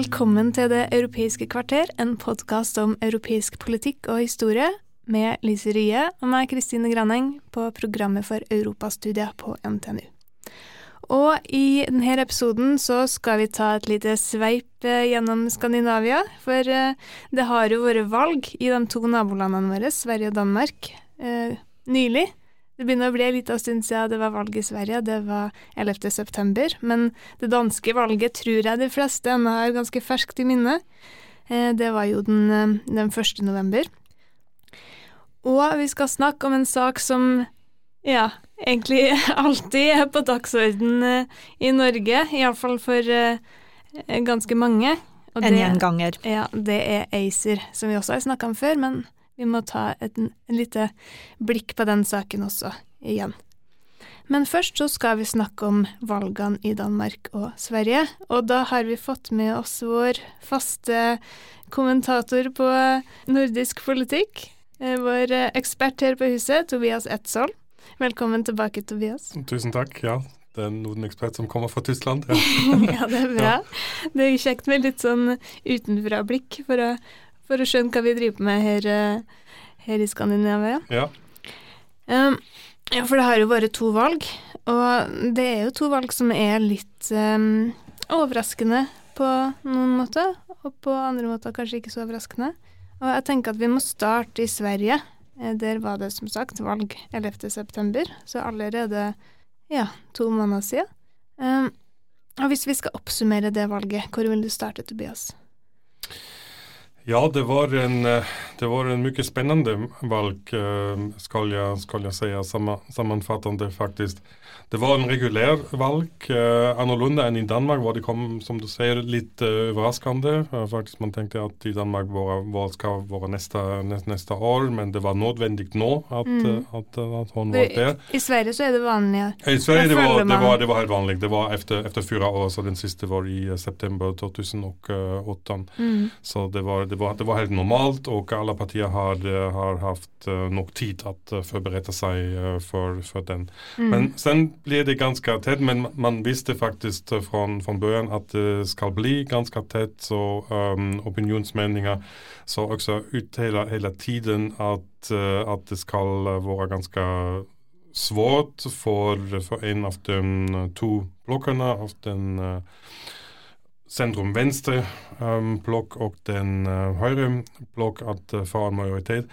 Velkommen til Det europeiske kvarter, en podkast om europeisk politikk og historie, med Lise Rye og meg, Kristine Graneng, på programmet for europastudier på NTNU. Og i denne episoden så skal vi ta et lite sveip eh, gjennom Skandinavia, for eh, det har jo vært valg i de to nabolandene våre, Sverige og Danmark, eh, nylig. Det begynner å bli en liten stund siden det var valg i Sverige, det var 11. september, men det danske valget tror jeg de fleste ennå har ganske ferskt i minne. Eh, det var jo den, eh, den 1. november. Og vi skal snakke om en sak som ja, egentlig alltid er på dagsorden eh, i Norge, iallfall for ganske mange. En gjenganger. Ja, det er ACER, som vi også har snakka om før, men vi må ta et en lite blikk på den saken også, igjen. Men først så skal vi snakke om valgene i Danmark og Sverige, og da har vi fått med oss vår faste kommentator på nordisk politikk, eh, vår ekspert her på huset, Tobias Etzold. Velkommen tilbake, Tobias. Tusen takk. Ja, det er en Norden-ekspert som kommer fra Tyskland. Ja. ja, det er bra. Det er kjekt med litt sånn utenfra-blikk for å for å skjønne hva vi driver med her, eh, her i Skandinavia. Ja. Um, ja, for det har jo vært to valg, og det er jo to valg som er litt um, overraskende på noen måter, og på andre måter kanskje ikke så overraskende. Og jeg tenker at vi må starte i Sverige. Eh, der var det som sagt valg 11.9., så allerede ja, to måneder siden. Um, og hvis vi skal oppsummere det valget, hvor vil du starte, Tobias? Ja, det var en, eh, det var en mycket spännande valg, eh, skal jeg, skal jeg si, sammanfattande faktiskt. Det var en regulær valg, eh, annerledes enn i Danmark var det kom, som du sier, litt eh, overraskende. faktisk man tenkte at i Danmark var, val skal være neste, neste, nästa år, men det var nødvendig nå at, mm. at, at, att hon var der. I Sverige så er det vanlig? I Sverige det var, det, var, det var helt vanlig. Det var efter, efter fyra år, så den siste var i september 2008. Mm. Så det var, det, var, det var helt normalt og alle partier har, har haft uh, nog tid til uh, forberede seg for för den. Mm. Men sen blir det ganske tett, men man visste faktisk fra, fra børen at det skal bli ganske tett, Så um, opinionsmeldinger så også ut hele, hela tiden at, uh, at, det skal være ganske svårt for, for en av de to blokkene, av den uh, centrum venstre um, og den uh, høyre blokk, at uh, for en majoritet.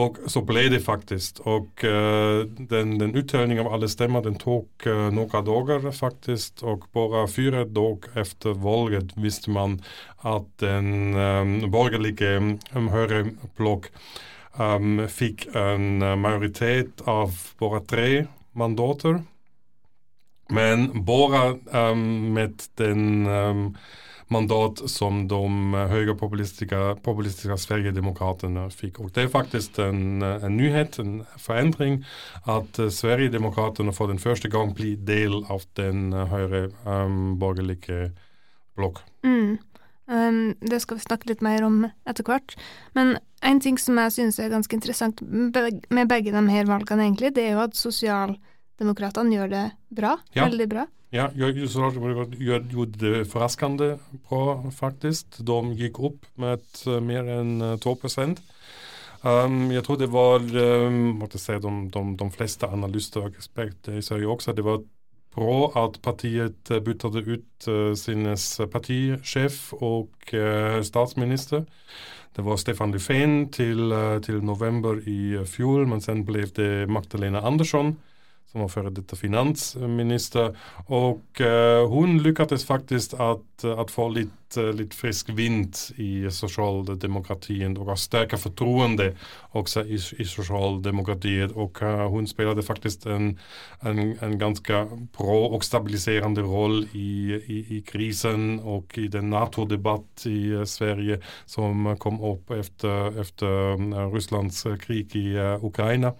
Og så ble det faktisk. Og uh, den, den av alle stemmer den tok uh, noen dager, faktisk. Og bare fire dager etter valget visste man at den um, borgerlige um, høyreblokk um, fikk en majoritet av bare tre mandater. Men bare um, med den um, mandat som de högerpopulistiska populistiska Sverigedemokraterna fick. Och det är faktiskt en, en nyhet, en förändring, att uh, Sverigedemokraterna för den första gången blir del av den högre um, borgerlige blokk. Mm. Um, det skal vi snakke litt mer om etter hvert. Men en ting som jeg synes er ganske interessant med begge de her valgene, egentlig, det er jo at sosialdemokratene gjør det bra. Ja. Veldig bra. Ja, gjorde det forraskende bra faktisk. De gikk opp med uh, mer enn 2 procent. Um, jeg tror det var, um, måtte si, de, de, de fleste analyster och experter säger också att det var bra at partiet byttet ut uh, sin partisjef og uh, statsminister. Det var Stefan Löfven til, uh, till november i fjor, men sen ble det Magdalena Andersson som var dette finansminister. Och eh, hon lyckades faktiskt att, att få lite eh, litt frisk vind i sosialdemokratiet och har stärka förtroende också i, i sosialdemokratiet och uh, hon spelade faktiskt en, en, en ganska bra och stabiliserande roll i, i, i krisen och i den NATO-debatt i uh, Sverige som kom upp efter, efter Rysslands krig i Ukraina.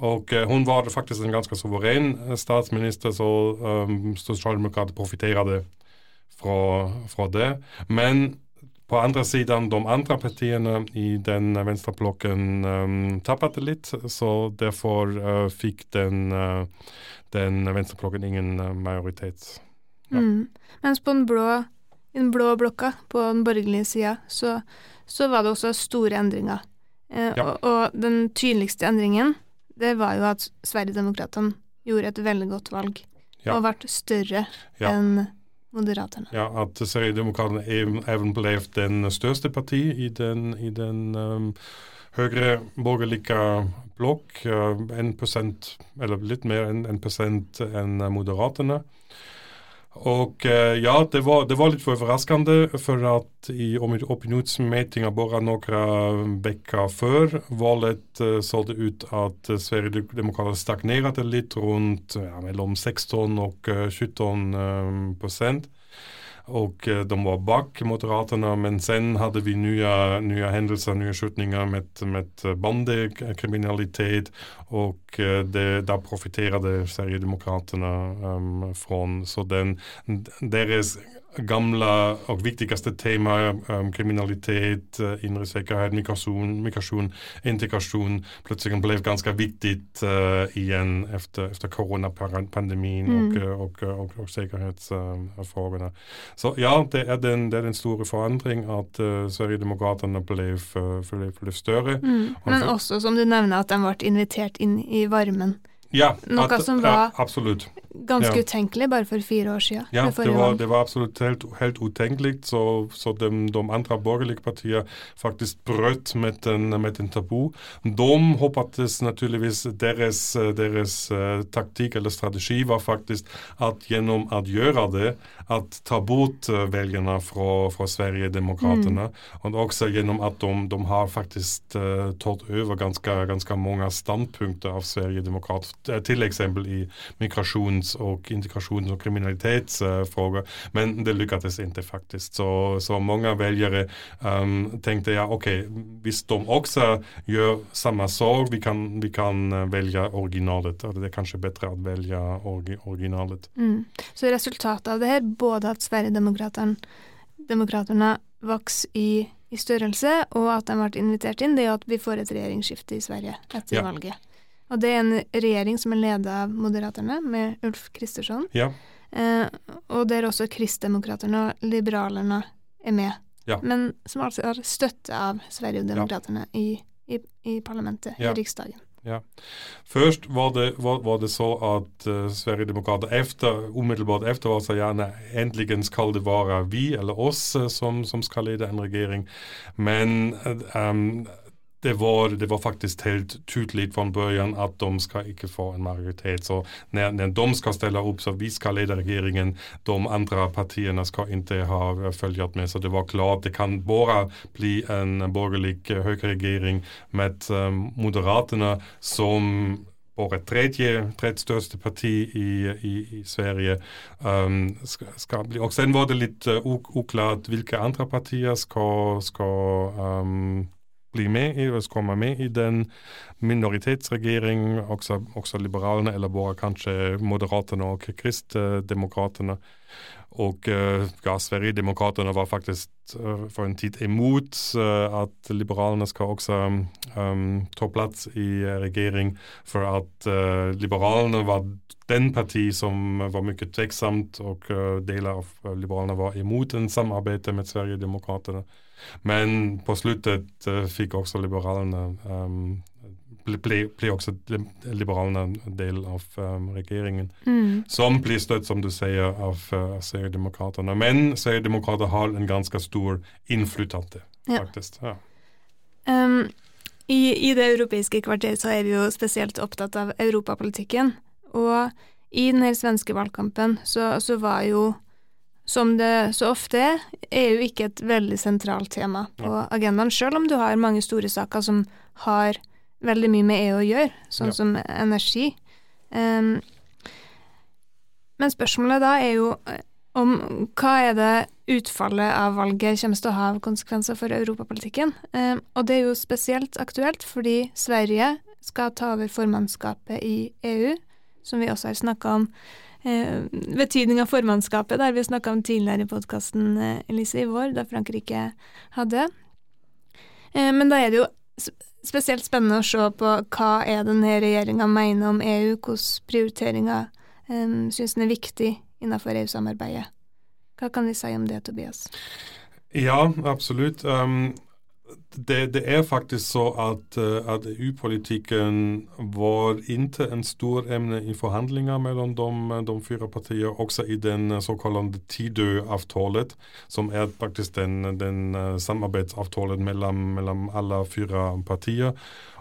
Och hon var faktiskt en ganska suverän statsminister så um, Socialdemokraterna profiterade från, från det. Men på andra sidan, de andra partierna i den vänsterblocken um, tappade lite så därför uh, fick den, uh, den vänsterblocken ingen uh, majoritet. Ja. Mm. Mens på den blå, den blå blokka, på den borgerlige sida, så, så var det også store endringer. Eh, ja. og, og, den tydeligste endringen, det var jo at Sverigedemokraterna gjorde et veldig godt valg, ja. og ble større ja. enn Moderaterna. Ja, at Sverigedemokraterna even ble den største parti i den, i den um, høyre borgerlige blokk. Uh, en procent, eller litt mer enn 1 enn Moderaterna. Och uh, ja, det var, det var lite överraskande för att i opinionsmätningar bara några veckor för valet uh, såg det ut uh, Sverigedemokraterna stagnerade lite runt ja, mellan 16 och 17 um, procent. Och de var bak Moderaterna, men sen hade vi nya, nya händelser, nya skjutningar med, med bandekriminalitet och det, där profiterade Sverigedemokraterna um, från. Så den, deras gamla og viktigste temaer, um, kriminalitet, uh, sikkerhet, migrasjon, migrasjon, migration, integration, plötsligt blev ganska viktigt uh, igjen efter, koronapandemien mm. og, og, og, og säkerhetsfrågorna. Uh, Så ja, det er den, det er den store forandring at uh, Sverigedemokraterna ble, ble, ble, større. Mm. Men også, som du nevner, at de ble invitert inn i varmen. Ja, Noe at, som var ja, absolutt. Ganske ja. utenkelig bare for fire år siden. Ja, det var, det var, absolutt helt, helt utenkelig. Så, så de, de, andre borgerlige partiene faktisk brøt med en, med den tabu. De håpet naturligvis deres, deres uh, taktikk eller strategi var faktisk at gjennom å gjøre det, at ta bort velgerne fra, fra Sverigedemokraterna. Mm. Og også gjennom at de, de har faktisk uh, tatt over ganske, ganske mange standpunkter av Sverigedemokraterna til eksempel i i migrations og integrations og kriminalitetsfrågor. Men det lyckades inte faktiskt. Så, så många väljare um, tänkte ja, okej, okay, visst de också gör samma sak, vi kan, vi kan eh, välja originalet. Eller det är kanske bättre att välja originalet. Mm. Så resultatet av det här, både att Sverigedemokraterna vokste i, i størrelse, og at de ble invitert inn, det er at vi får et regjeringsskifte i Sverige etter ja. valget. Og det er en regjering som er ledet av Moderaterne, med Ulf Kristersson. Ja. Eh, og der også Kristdemokraterna og Liberalerna er med. Ja. Men som altså har støtte av Sverigedemokraterna ja. i, i, i, parlamentet, i Riksdagen. Ja. Først var det, var, var det så at uh, Sverigedemokraterna efter, umiddelbart efter var så gjerne endelig skal det være vi eller oss uh, som, som skal lede en regjering. Men um, det var, det var faktisk helt tydelig fra begynnelsen at de skal ikke få en majoritet. Så når, når de skal stille opp, så vi skal lede regeringen, de andre partiene skal ikke ha følget med. Så det var klart, det kan bare bli en borgerlig høyreregjering med um, Moderaterna som bare tredje, tredje største parti i, i, i Sverige. Um, skal, skal bli. Og sen var det lite oklart hvilke andre partier skal, skal um, bli med i komme med i den minoritetsregjeringen, også, også liberalene, eller bare kanskje Moderaterna og Kristdemokraterna. Og äh, ja, Sverigedemokraterna var faktisk for för en tid emot at att skal også ähm, ta plass i regering for at uh, liberalene var den parti som var mye tveksamt og uh, deler av liberalene var emot en samarbeid med Sverigedemokraterna. Men på slutet fikk også liberalene um, blir ble også liberalene en del av um, regjeringen. Mm. Som blir støtt, som du sier, av uh, Sverigedemokraterna. Men Sverigedemokraterna har en ganske stor inflytande. Ja. Ja. Um, i, I det europeiske kvarteret så er vi jo spesielt opptatt av europapolitikken. Og i den svenske valgkampen så, så var jo som det så ofte er, er jo ikke et veldig sentralt tema på agendaen, selv om du har mange store saker som har veldig mye med EU å gjøre, sånn Ja. som energi. Um, men spørsmålet da er jo eh, om hva er det utfallet av valget kommer til å ha av konsekvenser for europapolitikken. Um, og det er jo spesielt aktuelt fordi Sverige skal ta over formannskapet i EU, som vi også har snakka om. Eh, betydning av formannskapet, der vi snakka om tidligere i podkasten, eh, Elise, i vår, da Frankrike hadde. Eh, men da er det jo spesielt spennende å se på hva er denne regjeringa mener om EU, hvilke prioriteringer um, syns den er viktig innenfor EU-samarbeidet. Hva kan vi si om det, Tobias? Ja, absolutt. Um, det, det er faktisk så at, at EU-politiken var ikke en stor emne i forhandlinger mellom de, de fyra partier, også i den såkalte så kallade Tidö-avtalet, som er faktisk den, den samarbeidsavtalen mellom, mellom alle fire partier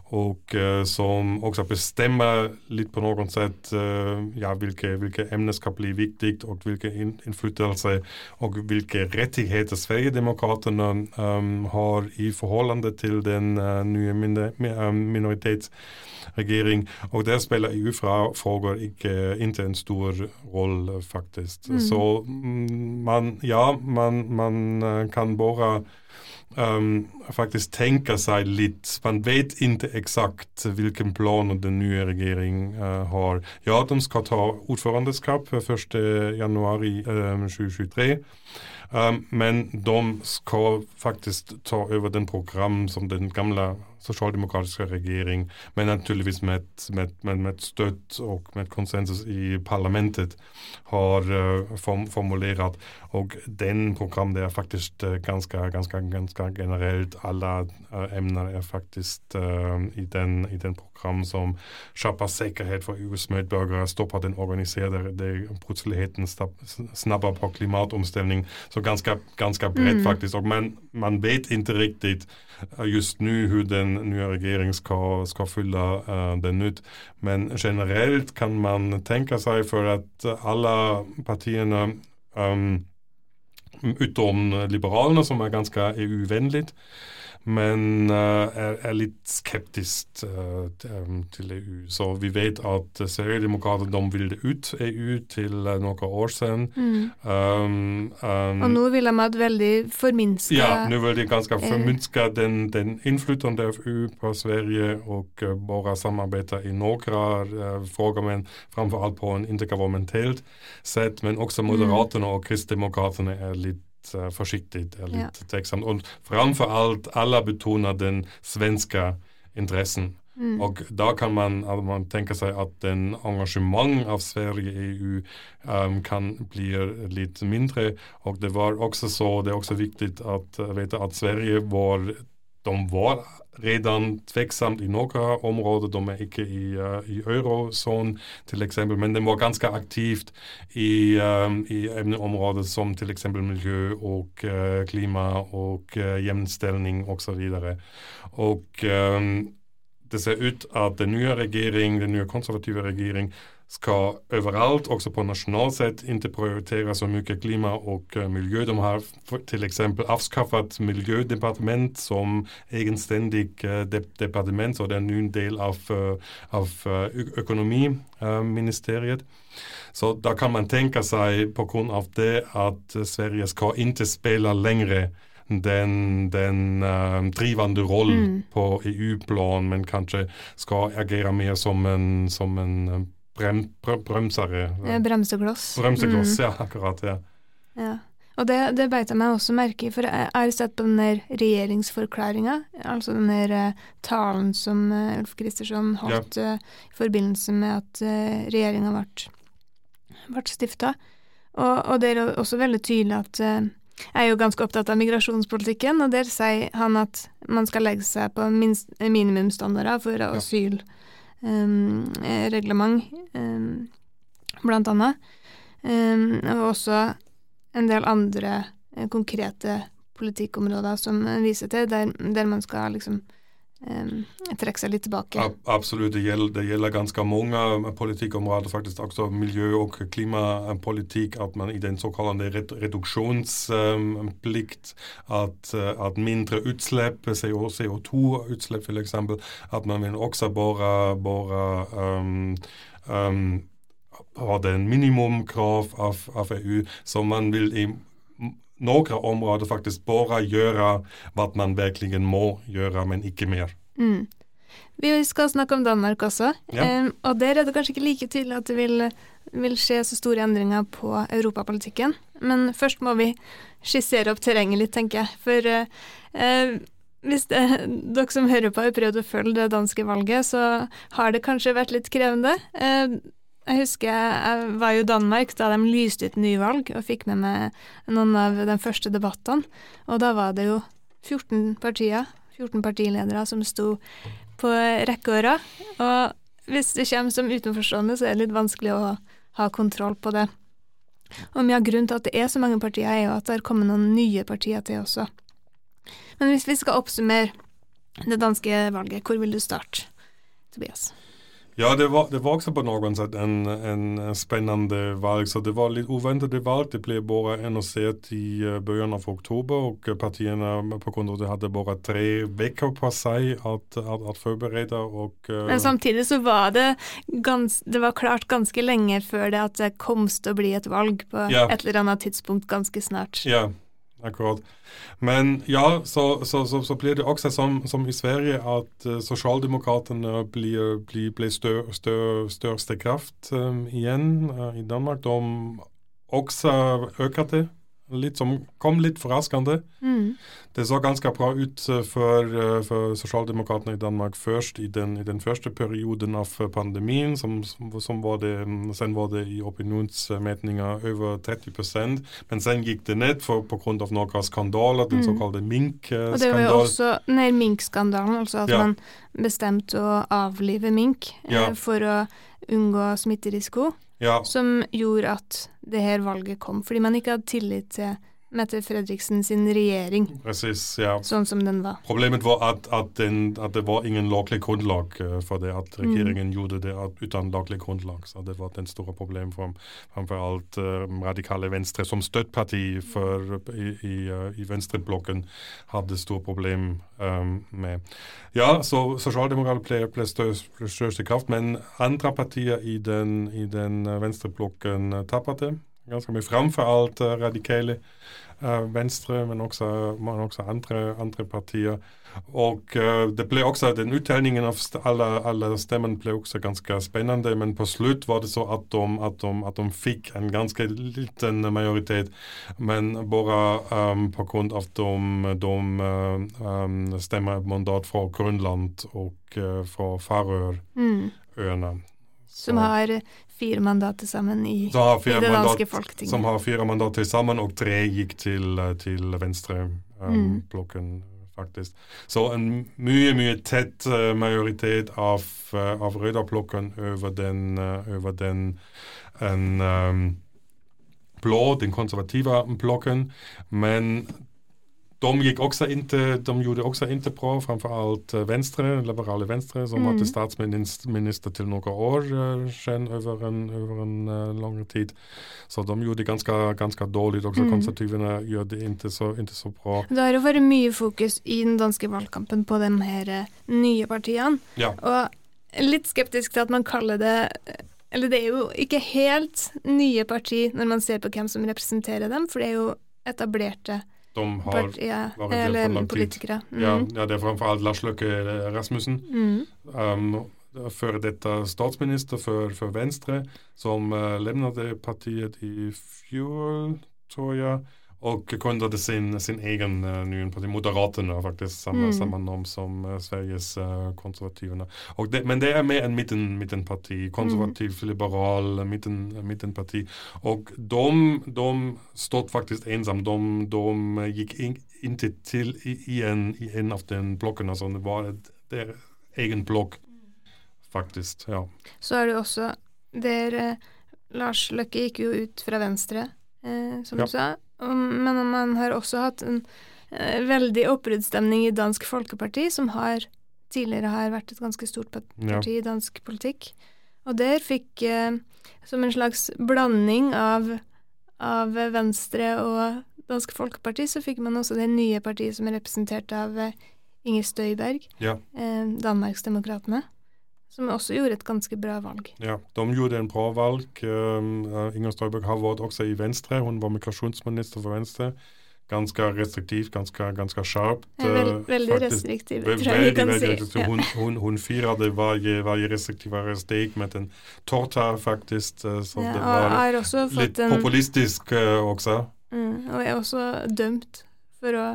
och eh, som också bestämmer lite på något sätt eh, ja, vilka, vilka ämnen ska bli viktigt och vilka in, inflytelse och vilka rättigheter Sverigedemokraterna um, har i förhållande till den uh, nya min, min, minoritetsregering. Och där spelar EU-frågor inte, en stor roll faktiskt. Mm. Så mm, man, ja, man, man kan bara um, faktisk tenker seg litt. Man vet ikke exakt hvilken plan den nye regeringen uh, har. Ja, de skal ta ordförandeskap för 1 um, 2023. Men de skal faktisk ta over den program som den gamla socialdemokratiska regjering, men naturligvis med, med, med, med støtte og med konsensus i parlamentet har uh, form, formulert. Og den program det faktisk ganske, ganske, ganske ganska, ganska generellt. emner er faktisk i, den, i den program som skärper sikkerhet for EUs medborgere, stopper den organiserte brutaliteten, snapper på klimatomställning. Så ganske, ganske bredt, Mm. faktiskt. Och man, man vet ikke riktig just nu hur den nya regeringen ska, ska fylla uh, den ut. Men generellt kan man tänka sig för att alla partierna um, utom Liberalerna som är ganska EU-vänligt men uh, er, er, litt skeptisk uh, til EU. Så vi vet at Sverigedemokraterna de ville ut EU til några år siden. Mm. Um, um, Og nå vil de ha et veldig forminska Ja, nå vil de ganske eh, förminska den, den inflytande av EU på Sverige og uh, bara samarbeta i noen uh, frågor, men framförallt på en intergovernmentelt sett. Men også Moderaterna og Kristdemokraterna er lite uh, försiktigt, är lite Ja. tveksamt. Och framförallt alla betonar den svenska intressen. mm. Och da kan man, man tenke seg at den engasjement av Sverige i EU um, kan bli litt mindre. Og det var også så, det er også viktig å vite at Sverige var, de var redan tveksamt i noen område, de er ikke i, uh, i till exempel, men de var ganske aktivt i, um, i emneområder som eksempel miljø og uh, klima og uh, jämställning osv. Och um, det ser ut at den nye regeringen, den nye konservative regeringen ska överallt, också på nationellt sätt, inte prioritera så mycket klimat och miljø. miljö. De har till exempel avskaffat miljödepartement som egenständig uh, de departement, så det är en del av, uh, av ekonomiministeriet. Så da kan man tänka sig på grund av det att eh, Sverige ska inte spela längre den, den eh, drivende rollen Mm. på EU-plan men kanskje skal agere mer som en, som en brem, bremser i ja. bremsekloss. Bremsekloss, Mm. ja akkurat. Ja. Ja. Og det, det beit jeg meg også merke i, for jeg har sett på den der regjeringsforklaringa, altså den der eh, talen som eh, Ulf Kristersson holdt eh, i forbindelse med at uh, regjeringa ble, stifta. Og, og det er også veldig tydelig at jeg er jo ganske opptatt av migrasjonspolitikken, og der sier han at man skal legge seg på minst, minimumsstandarder for asylreglement, blant annet. Og også en del andre eh, konkrete politikkområder som viser til, der, der man skal liksom trekke seg litt tilbake. Ab absolut, det gjelder, det gjelder ganske mange politikkområder, faktisk også miljø- og klimapolitikk, at man i den såkalte red reduksjonsplikt, at, at, mindre utslipp, CO2-utslipp f.eks., at man vil også bare, bare um, um, ha den minimumkrav av, av EU, som man vil i noen områder faktisk bare gjøre hva man virkelig må gjøre, men ikke mer. Mm. Vi skal snakke om Danmark også, Ja. um, og der er det kanskje ikke like tydelig at det vil, vil skje så store endringer på europapolitikken. Men først må vi skissere opp terrenget litt, tenker jeg. For uh, hvis det, dere som hører på har prøvd å følge det danske valget, så har det kanskje vært litt krevende. Uh, jeg husker jeg var jo i Danmark da de lyste ut nyvalg, og fikk med meg noen av de første debattene. Og da var det jo 14 partier, 14 partiledere, som sto på rekke og rad. Og hvis det kommer som utenforstående, så er det litt vanskelig å ha kontroll på det. Og mye av grunnen til at det er så mange partier, er jo at det har kommet noen nye partier til også. Men hvis vi skal oppsummere det danske valget, hvor vil du starte, Tobias? Ja, det var, det var også på noen sett en, en spennende valg. Så det var litt oväntat valg. Det ble bare annonsert i begynnelsen av oktober og partiene på grunn av det hadde bare tre uker på seg at, at, at forberede. Og, eh, Men samtidig så var det gans, det var klart ganske lenge før det at det kom til å bli et valg på Ja. et eller annet tidspunkt ganske snart. Ja, akkurat. Men ja, så, så, så, så blir det også som, som i Sverige at uh, Sosialdemokratene blir, blir, blir stør, stør, største kraft um, igjen uh, i Danmark. De også øker det litt, som kom litt forraskende. Mm. Det så ganske bra ut uh, for, uh, for Sosialdemokratene i Danmark først i den, i den første perioden av uh, pandemien. Som, som, var det, um, sen var det i opinionsmetninger over 30% men sen gikk det ned pga. noen skandaler, den Mm. såkalte Og det var jo mink-skandalen. også her minkskandalen, altså at Ja. man bestemte å avlive mink eh, Ja. for å unngå smitterisiko, Ja, som gjorde at det her valget kom, fordi man ikke hadde tillit til Mette Fredriksen sin regjering, precis. Ja. sånn som den var. Problemet var at, at, den, at det var ingen lovlig grunnlag uh, for det, at regjeringen gjorde det uten lovlig grunnlag. Så det var den store problemet for framfor alt uh, radikale Venstre som støtteparti for, i, i, uh, i venstreblokken hadde store problem um, med. Ja, så Sosialdemokrater ble, ble i største kraft, men andre partier i den, i den venstreblokken tapte ganske mye. Framfor alt uh, radikale uh, Venstre, men også, men også andre, andre partier. Og uh, det ble også, den uttelningen av alle, alle stemmene ble også ganske spennende, men på slutt var det så at de, at de, at de fikk en ganske liten majoritet, men bare um, på grunn av de, de uh, um, stemmer mandat fra Grønland og uh, fra Færøyene. Mm. Som har fire mandater sammen i, i det danske folketinget. som har fire mandater sammen, og tre gikk til, eh, til venstreblokken, Mm. faktisk. Så en mye, mye tett uh, majoritet av, uh, av Røda-blokken over den, uh, over den en, um, blå, den konservative blokken. Men de gikk også inte, de gjorde også ikke bra, framfor alt uh, Venstre, liberale Venstre, som Mm. hadde statsminister til noen år uh, siden over en, over en uh, lang tid. Så de gjorde det ganske, ganske dårlig. Også Mm. konservativene gjør det ikke så, ikke så bra. Det har jo vært mye fokus i den danske valgkampen på de her eh, nye partiene. Ja. Og litt skeptisk til at man kaller det Eller det er jo ikke helt nye parti når man ser på hvem som representerer dem, for det er jo etablerte De har partier, vært der for eller politikere. tid. Mm. ja, ja, det er framfor alt Lars Løkke Rasmussen. Mm. um, før dette statsminister for, for Venstre, som uh, lemnet partiet i fjor, tror jeg, og gründet sin, sin egen uh, parti, Moderaterne, faktisk, samme, Mm. samme navn som uh, Sveriges uh, konservativene. Men det er mer en midten, midtenparti, konservativ, liberal midten, midtenparti. Og de, de stod faktisk ensom. De, de gikk inn, inntil til i, en, i en av den blokkene, så det var et, deres egen blokk, faktisk. ja. Så er det jo også der eh, Lars Løkke gikk jo ut fra Venstre, eh, som Ja. du sa. Men man har også hatt en eh, veldig oppbruddsstemning i Dansk Folkeparti, som har tidligere har vært et ganske stort parti i dansk politikk. Og der fikk, eh, som en slags blanding av, av Venstre og Dansk Folkeparti, så fikk man også det nye partiet som er representert av eh, Inger Støyberg, Ja. eh, Danmarksdemokratene, som også gjorde et ganske bra valg. Ja, de gjorde en bra valg. Uh, Inger Støyberg har vært også i Venstre. Hun var migrasjonsminister for Venstre. Ganske restriktivt, ganske, ganske skarpt. Ja, vel, uh, veldig faktisk. restriktiv, tror jeg vi kan veldig si. Ja. Hun, hun, hun firte hver restriktivere restriktivare steg med en torta, faktisk. uh, Så Ja, det var litt populistisk uh, også. mm, Og er også dømt for å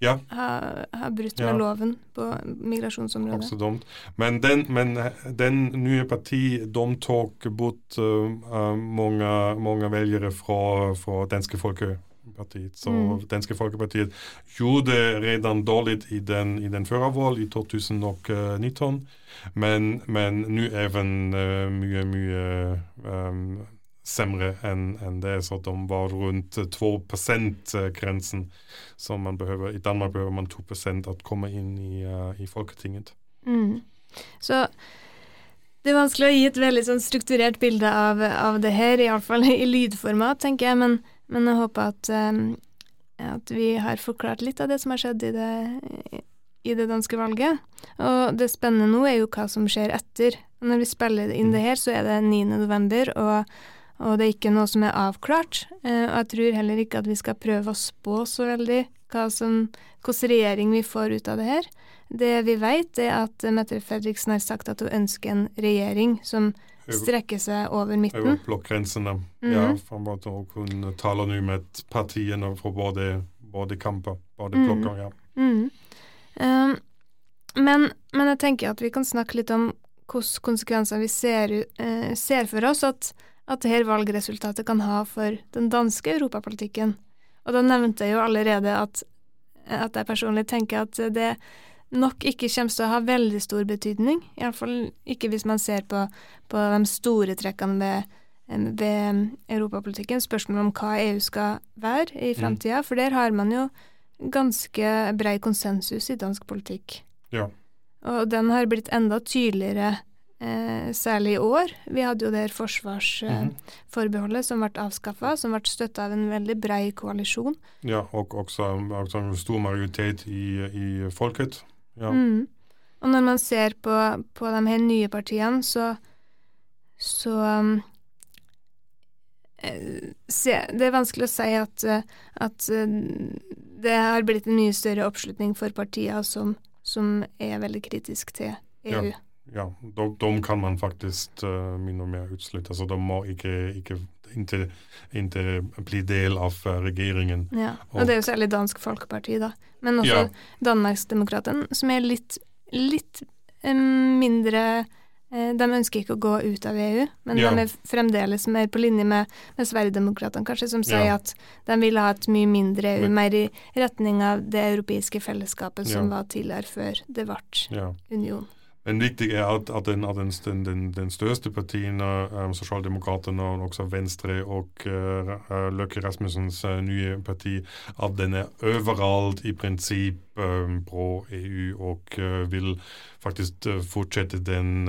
Ja. har, har brutt Ja. med loven på migrasjonsområdet. Også dumt. Men den, men den nye partiet de tok bort uh, uh, mange, mange velgere fra, fra Danske Folkepartiet. Så Mm. Danske Folkepartiet gjorde redan dårlig i den, i den førre valg i 2019, men, men nå er det uh, mye, mye um, sämre än, än det så att de var runt 2 grensen som man behöver. I Danmark behöver man 2% att komma in i, uh, i Folketinget. Mm. Så det er vanskelig å gi et veldig sånn strukturert bilde av, av det her, iallfall i lydformat, tenker jeg, men, men jeg håper at, um, at vi har forklart litt av det som har skjedd i det, i det danske valget. Og det spennende nå er jo hva som skjer etter. Når vi spiller inn det her, så er det 9. november, og, og det er ikke noe som er avklart. Eh, og jeg tror heller ikke at vi skal prøve å spå så veldig hva som, hvilken regjering vi får ut av det her. Det vi vet, er at Mette Fredriksen har sagt at hun ønsker en regjering som strekker seg over midten. midten. blockgränserna. Mhm. Ja, For och kunne tale nå med partiene fra både, både kamper, både Mm. Ja. Mm. Um, men, men jeg tenker at vi kan snakke litt om hvilke konsekvenser vi ser, u- eh, ser for oss at, at dette valgresultatet kan ha for den danske europapolitikken. Og da nevnte jeg jo allerede at, at jeg personlig tenker at det nok ikke kommer til å ha veldig stor betydning. Iallfall ikke hvis man ser på, på de store trekkene ved, ved europapolitikken. Spørsmålet om hva EU skal være i framtida, for der har man jo ganske brei konsensus i dansk politikk. Ja. Og den har blitt enda tydeligere, eh, særlig i år. Vi hadde jo det her Mhm. forsvarsforbeholdet som ble avskaffa, som ble støtta av en veldig brei koalisjon. ja, og også, også en stor majoritet i, i folket. Ja. Mm. Og når man ser på, på de her nye partiene, så så um, eh, se, Det er vanskelig å si at, eh, at eh, det har blitt en mye større oppslutning for partier som, som er veldig kritiske til E EU. Ja, de, de kan man faktisk uh, mindre og mer utslutte. Så de må ikke, ikke, ikke, ikke, bli del av regjeringen. Ja, og det er jo særlig Dansk Folkeparti, da. Men også Ja. Danmarksdemokraten, som er litt, litt eh, mindre eh, De ønsker ikke å gå ut av EU, men Ja. de er fremdeles mer på linje med, med Sverigedemokraterna, kanskje, som sier Ja. at de vil ha et mye mindre EU, mer i retning av det europeiske fellesskapet som var tidligere, før det ble Ja. union. Men viktig er at, at, den, at den, den, den, største partiene, um, Sosialdemokraterne og også Venstre og uh, Løkke Rasmussens uh, nye parti, at den er overalt i prinsipp um, pro EU og uh, vil faktisk fortsette den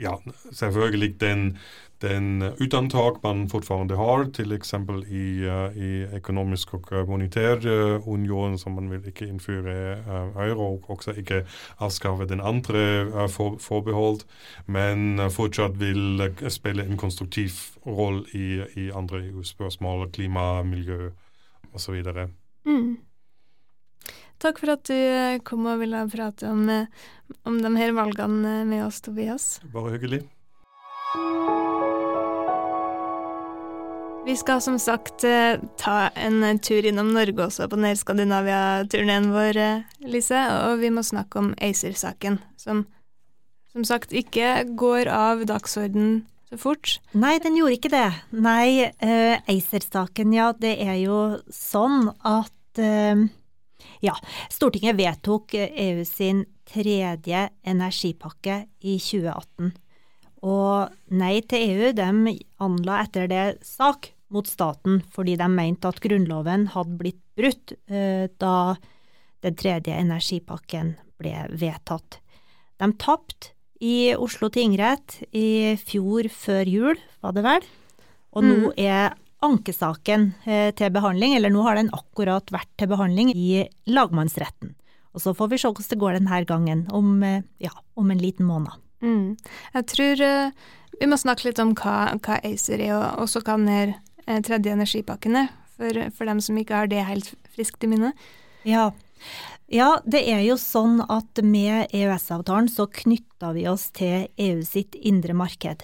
ja, selvfølgelig den, den utantak man fortfarande har, til eksempel i, uh, i økonomisk og uh, monetær uh, union, som man vil ikke innføre uh, euro, og også ikke avskaffe den andre uh, for, forbehold, men fortsatt vil uh, spille en konstruktiv rolle i, i andre EU-spørsmål, klima, miljø osv. Mm. Takk for at du eh, kom og ville prate om, eh, om de her valgene eh, med oss, Tobias. Bare hyggelig. Vi skal som sagt eh, ta en eh, tur innom Norge også på den Skandinavia-turneen vår, eh, Lise, og vi må snakke om ACER-saken, som som sagt ikke går av dagsordenen så fort. Nei, den gjorde ikke det. Nei, uh, ACER-saken, ja, det er jo sånn at uh, Ja, Stortinget vedtok EU sin tredje energipakke i 2018. Og Nei til EU de anla etter det sak mot staten fordi de mente at Grunnloven hadde blitt brutt eh, da den tredje energipakken ble vedtatt. De tapte i Oslo tingrett i fjor før jul, var det vel. Og nå Mm. er ankesaken eh, til behandling, eller nå har den akkurat vært til behandling i lagmannsretten. Og så får vi se hvordan det går denne gangen, om, eh, ja, om en liten måned. Mm. Jeg tror uh, vi må snakke litt om hva, hva ACER er, og også hva den eh, tredje energipakken er, for, for dem som ikke har det helt friskt i minne. Ja. ja, det er jo sånn at med EØS-avtalen så knytta vi oss til EU sitt indre marked.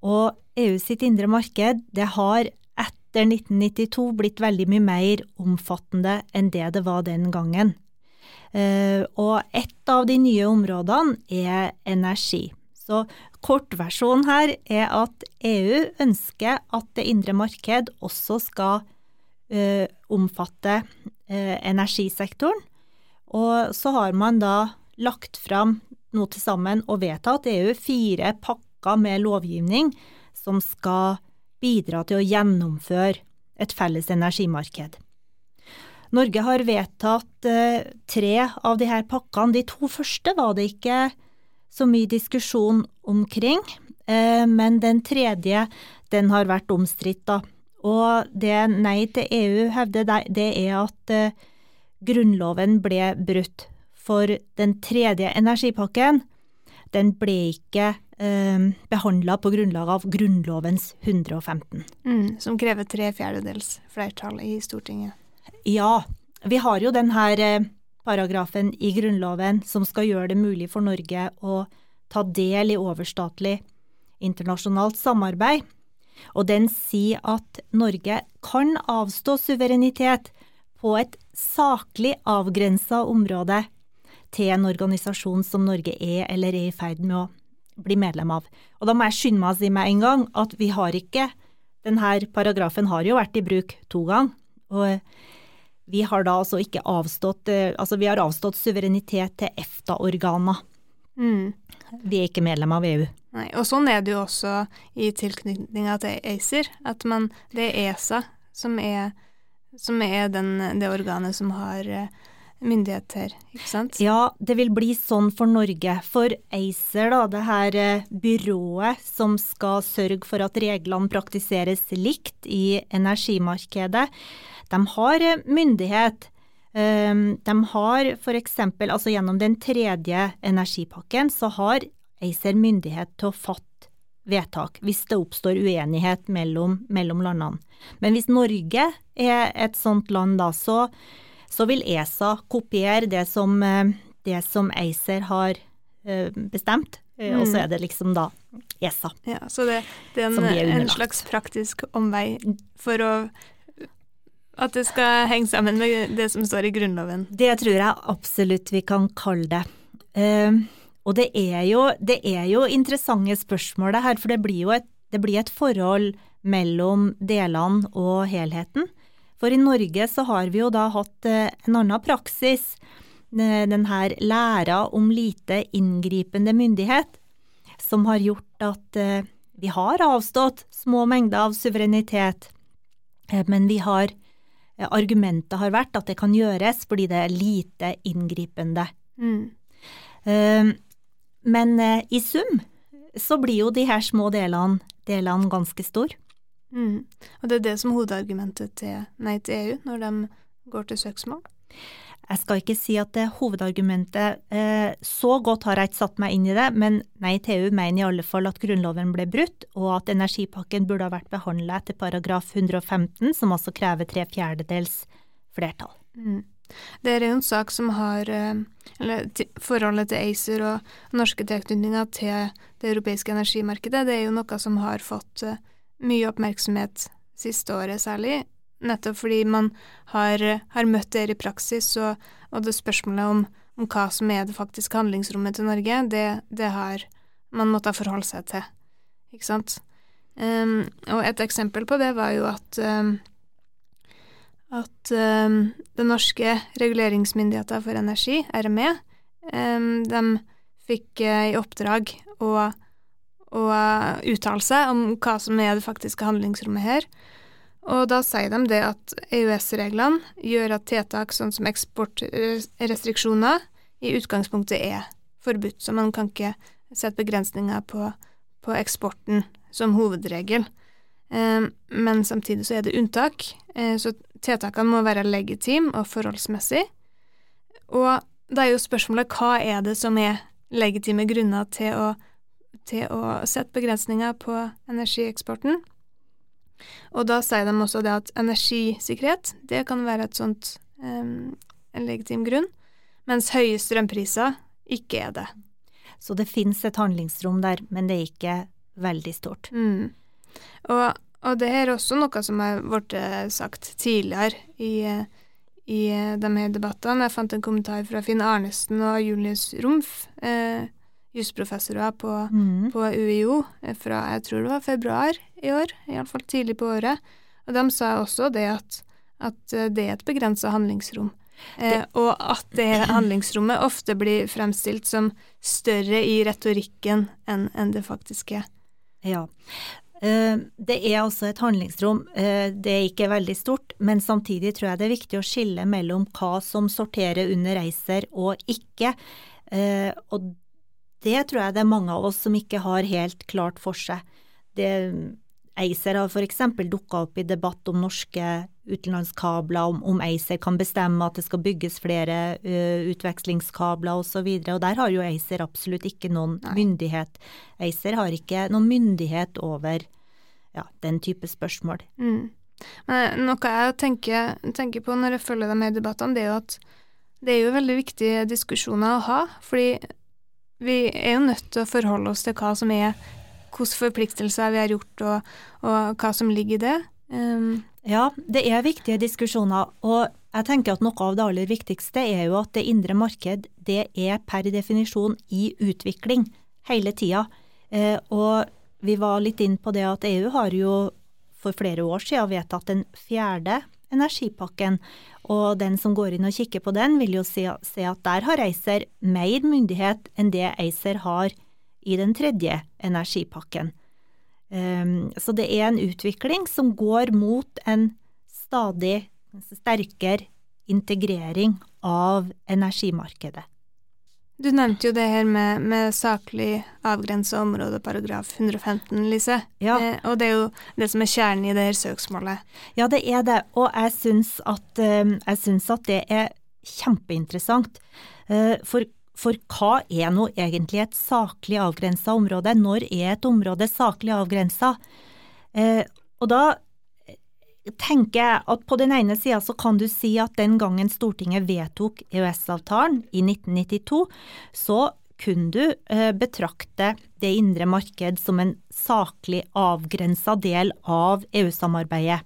Og EU sitt indre marked, det har etter 1992 blitt veldig mye mer omfattende enn det det var den gangen. Eh, og et av de nye områdene er energi. Så kortversjonen her er at EU ønsker at det indre marked også skal eh, omfatte eh, energisektoren. Og så har man da lagt fram noe til sammen og vedtatt EU fire pakker med lovgivning som skal bidra til å gjennomføre et felles energimarked. Norge har vedtatt eh, tre av de her pakkene. De to første var det ikke så mye diskusjon omkring, eh, men den tredje den har vært omstridt, da. Og det Nei til EU hevder, det- er at eh, Grunnloven ble brutt. For den tredje energipakken, den ble ikke eh, behandla på grunnlag av Grunnlovens 115. Mm, som krever tre fjerdedels flertall i Stortinget. Ja, vi har jo denne eh, paragrafen i Grunnloven som skal gjøre det mulig for Norge å ta del i overstatlig internasjonalt samarbeid. Og den sier at Norge kan avstå suverenitet på et saklig avgrensa område til en organisasjon som Norge er eller er i ferd med å bli medlem av. Og da må jeg skynde meg å si med en gang at vi har ikke Denne paragrafen har jo vært i bruk to ganger. og vi har da altså ikke avstått eh, Altså, vi har avstått suverenitet til EFTA-organer. Mm. Vi er ikke medlem av EU. Nei, og sånn er det jo også i tilknytninga til ACER, at man, det er ESA som er, som er den, det organet som har eh, myndighet her, ikke sant? Ja, det vil bli sånn for Norge. For ACER, da, det her eh, byrået som skal sørge for at reglene praktiseres likt i energimarkedet, de har eh, myndighet. Um, De har for eksempel, altså gjennom den tredje energipakken, så har ACER myndighet til å fatte vedtak hvis det oppstår uenighet mellom, mellom landene. Men hvis Norge er et sånt land, da, så, så vil ESA kopiere det som, eh, det som ACER har eh, bestemt, Mm. og så er det liksom da ESA. Ja, så det, det er en, en slags praktisk omvei for å At det skal henge sammen med det som står i Grunnloven. Det tror jeg absolutt vi kan kalle det. Uh, og det er, jo, det er jo interessante spørsmål det her, for det blir jo et, det blir et forhold mellom delene og helheten. For i Norge så har vi jo da hatt eh, en annen praksis, eh, den her læra om lite inngripende myndighet, som har gjort at eh, vi har avstått små mengder av suverenitet, men vi har Argumentet har vært at det kan gjøres fordi det er lite inngripende. Mm. Eh, Men eh, i sum så blir jo de her små delene, delene ganske store. Mm. Og det er det som hovedargumentet til Nei til EU når de går til søksmål. Jeg skal ikke si at det hovedargumentet, eh, så godt har jeg ikke satt meg inn i det, men Nei TU mener i alle fall at Grunnloven ble brutt, og at energipakken burde ha vært behandlet etter paragraf 115, som altså krever tre fjerdedels flertall. Mm. Det er jo en sak som har eh, Eller forholdet til ACER og norske tilknytninger til det europeiske energimarkedet, det er jo noe som har fått eh, mye oppmerksomhet siste året særlig, nettopp fordi man har, har møtt det i praksis, og, og det spørsmålet om, om hva som er det faktiske handlingsrommet til Norge, det, det har man måttet forholde seg til, ikke sant? Um, og et eksempel på det var jo at um, at um, den norske reguleringsmyndigheten for energi, RME, de fikk uh, i oppdrag å, å uttale seg om hva som er det faktiske handlingsrommet her. Og da sier de det at EØS-reglene gjør at tiltak sånn som eksportrestriksjoner i utgangspunktet er forbudt, så man kan ikke sette begrensninger på, på eksporten som hovedregel. Eh, men samtidig så er det unntak, eh, så tiltakene må være legitime og forholdsmessige. Og da er jo spørsmålet hva er det som er legitime grunner til å, til å sette begrensninger på energieksporten? Og da sier de også det at energisikkerhet, det kan være et sånt um, en legitim grunn, mens høye strømpriser ikke er det. Så det fins et handlingsrom der, men det er ikke veldig stort. Mm. Og, og, det er også noe som har blitt eh, sagt tidligere i, i de her debattene. Jeg fant en kommentar fra Finn Arnesen og Julius Rumpf. eh, jusprofessorer på, mm. på, UiO, eh, fra jeg tror det var februar i år, iallfall tidlig på året. Og de sa også det at, at eh, det er et begrensa handlingsrom. Eh, og at det handlingsrommet ofte blir fremstilt som større i retorikken enn en det faktiske er. Ja. Eh, det er altså et handlingsrom. Eh, det er ikke veldig stort, men samtidig tror jeg det er viktig å skille mellom hva som sorterer under ACER og ikke. Eh, og det tror jeg det er mange av oss som ikke har helt klart for seg. Det, ACER har f.eks. dukka opp i debatt om norske utenlandskabler, om, om, ACER kan bestemme at det skal bygges flere uh, utvekslingskabler osv. Og, så og der har jo ACER absolutt ikke noen Nei. myndighet. ACER har ikke noen myndighet over ja, den type spørsmål. Mm. Men noe jeg tenker, tenker, på når jeg følger deg med i debattene, det er jo at det er jo veldig viktige diskusjoner å ha. Fordi vi er jo nødt til å forholde oss til hva som er hvilke forpliktelser vi har gjort, og, og hva som ligger i det. Um, ja, det er viktige diskusjoner, og jeg tenker at noe av det aller viktigste er jo at det indre marked det er per definisjon i utvikling hele tida. Eh, og vi var litt inn på det at EU har jo for flere år siden vedtatt den fjerde energipakken, og den som går inn og kikker på den, vil jo se, se at der har ACER mer myndighet enn det ACER har i den tredje energipakken. Um, så det er en utvikling som går mot en stadig sterkere integrering av energimarkedet. Du nevnte jo det her med, med saklig avgrensa område, paragraf 115, Lise. Ja. Eh, og det er jo det som er kjernen i det her søksmålet. Ja, det er det. Og jeg syns at, eh, at det er kjempeinteressant. Eh, for for hva er nå egentlig et saklig avgrensa område? Når er et område saklig avgrensa? Eh, og da tenker jeg at på den ene sida så kan du si at den gangen Stortinget vedtok EØS-avtalen i 1992, så kunne du eh, betrakte det indre marked som en saklig avgrensa del av EU-samarbeidet.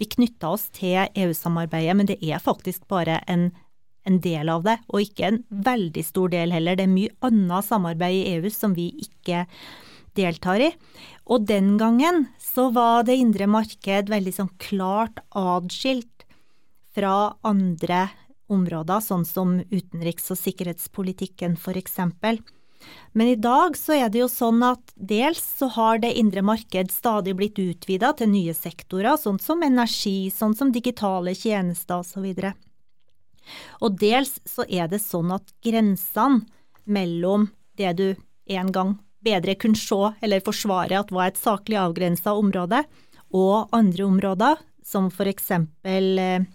Vi knytta oss til EU-samarbeidet, men det er faktisk bare en en del av det, og ikke en veldig stor del heller. Det er mye annet samarbeid i EU som vi ikke deltar i. Og den gangen så var det indre marked veldig sånn klart adskilt fra andre områder, sånn som utenriks- og sikkerhetspolitikken eksempel. Men i dag så er det jo sånn at dels så har det indre marked stadig blitt utvida til nye sektorer, sånn som energi, sånn som digitale tjenester osv. Og dels så er det sånn at grensene mellom det du en gang bedre kunne se eller forsvare at var et saklig avgrensa område, og andre områder, som for eksempel eh,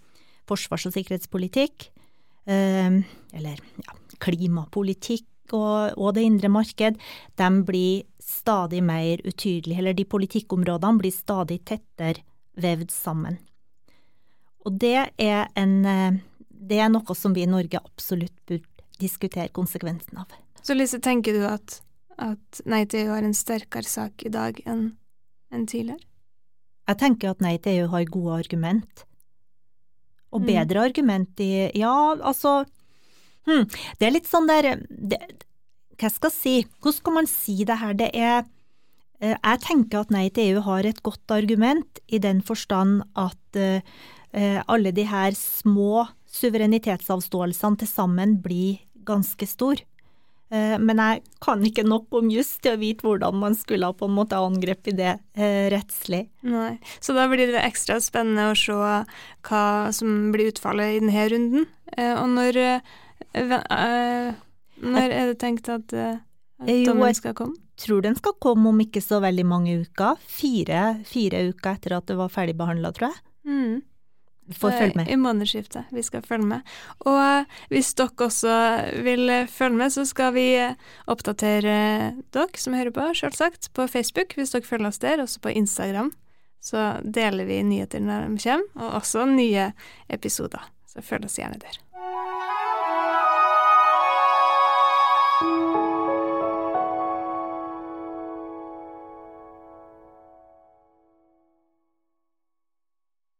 forsvars- og sikkerhetspolitikk, eh, eller ja, klimapolitikk og, og, det indre marked, de blir stadig mer utydelige, eller de politikkområdene blir stadig tettere vevd sammen. Og det er en eh, det er noe som vi i Norge absolutt burde diskutere konsekvensen av. Så Lise, tenker du at, at Nei til EU har en sterkere sak i dag enn en tidligere? Jeg tenker at Nei til EU har gode argument. Og mm. bedre mm. argument i Ja, altså hm, Det er litt sånn der det, Hva skal jeg si? Hvordan skal man si det her? Det er eh, Jeg tenker at Nei til EU har et godt argument, i den forstand at uh, alle de her små suverenitetsavståelsene til sammen blir ganske stor. Eh, men jeg kan ikke nok om juss til å vite hvordan man skulle på en måte angrepet det eh, rettslig. Nei, Så da blir det ekstra spennende å se hva som blir utfallet i denne runden. Eh, og når Når er det tenkt at, at dommen jeg- skal komme? Tror den skal komme om ikke så veldig mange uker. Fire, fire uker etter at det var ferdigbehandla, tror jeg. Mm. Får følge med. I månedsskiftet. Vi skal følge med. Og hvis dere også vil følge med, så skal vi oppdatere dere som hører på, selvsagt, på Facebook, hvis dere følger oss der, også på Instagram. Så deler vi nyheter når de kommer, og også nye episoder. Så følg oss gjerne der.